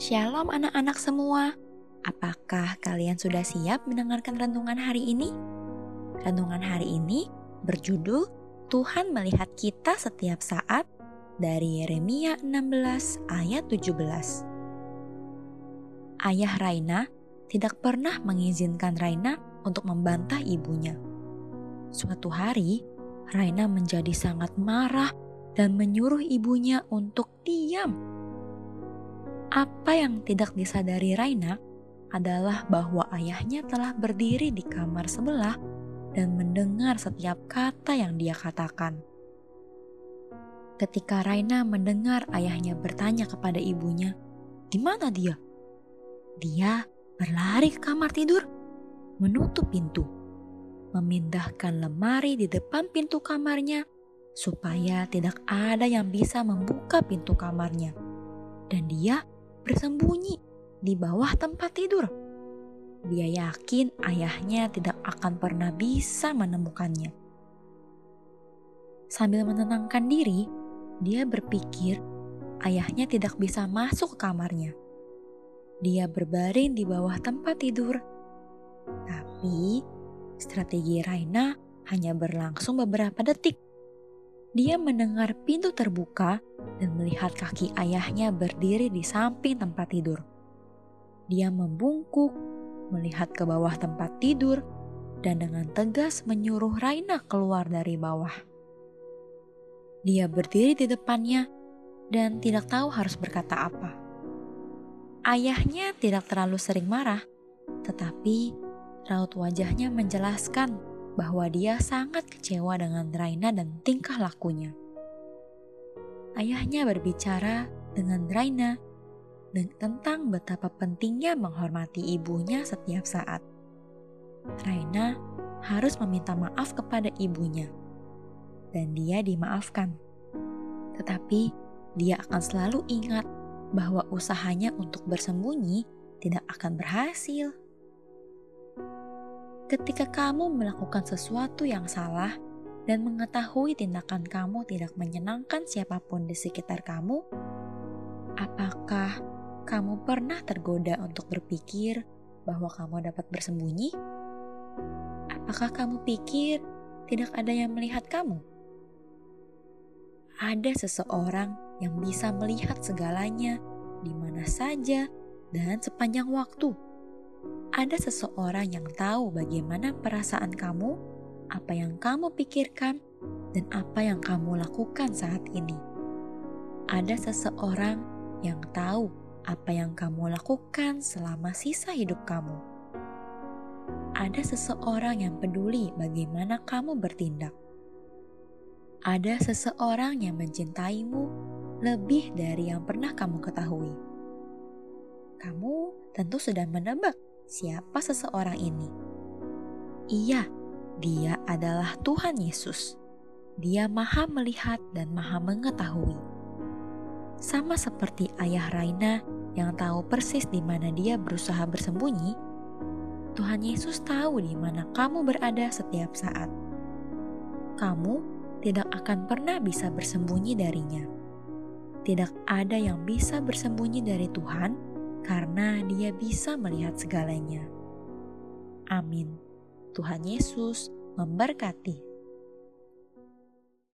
Shalom anak-anak semua. Apakah kalian sudah siap mendengarkan renungan hari ini? Renungan hari ini berjudul Tuhan melihat kita setiap saat dari Yeremia 16 ayat 17. Ayah Raina tidak pernah mengizinkan Raina untuk membantah ibunya. Suatu hari, Raina menjadi sangat marah dan menyuruh ibunya untuk diam apa yang tidak disadari Raina adalah bahwa ayahnya telah berdiri di kamar sebelah dan mendengar setiap kata yang dia katakan. Ketika Raina mendengar ayahnya bertanya kepada ibunya, "Di mana dia?" Dia berlari ke kamar tidur, menutup pintu, memindahkan lemari di depan pintu kamarnya supaya tidak ada yang bisa membuka pintu kamarnya. Dan dia bersembunyi di bawah tempat tidur. Dia yakin ayahnya tidak akan pernah bisa menemukannya. Sambil menenangkan diri, dia berpikir ayahnya tidak bisa masuk ke kamarnya. Dia berbaring di bawah tempat tidur. Tapi strategi Raina hanya berlangsung beberapa detik. Dia mendengar pintu terbuka dan melihat kaki ayahnya berdiri di samping tempat tidur. Dia membungkuk, melihat ke bawah tempat tidur, dan dengan tegas menyuruh Raina keluar dari bawah. Dia berdiri di depannya dan tidak tahu harus berkata apa. Ayahnya tidak terlalu sering marah, tetapi raut wajahnya menjelaskan bahwa dia sangat kecewa dengan Raina dan tingkah lakunya. Ayahnya berbicara dengan Raina tentang betapa pentingnya menghormati ibunya setiap saat. Raina harus meminta maaf kepada ibunya, dan dia dimaafkan. Tetapi dia akan selalu ingat bahwa usahanya untuk bersembunyi tidak akan berhasil. Ketika kamu melakukan sesuatu yang salah dan mengetahui tindakan kamu tidak menyenangkan siapa pun di sekitar kamu, apakah kamu pernah tergoda untuk berpikir bahwa kamu dapat bersembunyi? Apakah kamu pikir tidak ada yang melihat kamu? Ada seseorang yang bisa melihat segalanya di mana saja dan sepanjang waktu ada seseorang yang tahu bagaimana perasaan kamu, apa yang kamu pikirkan, dan apa yang kamu lakukan saat ini. Ada seseorang yang tahu apa yang kamu lakukan selama sisa hidup kamu. Ada seseorang yang peduli bagaimana kamu bertindak. Ada seseorang yang mencintaimu lebih dari yang pernah kamu ketahui. Kamu tentu sudah menebak siapa seseorang ini. Iya, dia adalah Tuhan Yesus. Dia maha melihat dan maha mengetahui. Sama seperti ayah Raina yang tahu persis di mana dia berusaha bersembunyi, Tuhan Yesus tahu di mana kamu berada setiap saat. Kamu tidak akan pernah bisa bersembunyi darinya. Tidak ada yang bisa bersembunyi dari Tuhan karena Dia bisa melihat segalanya. Amin. Tuhan Yesus memberkati.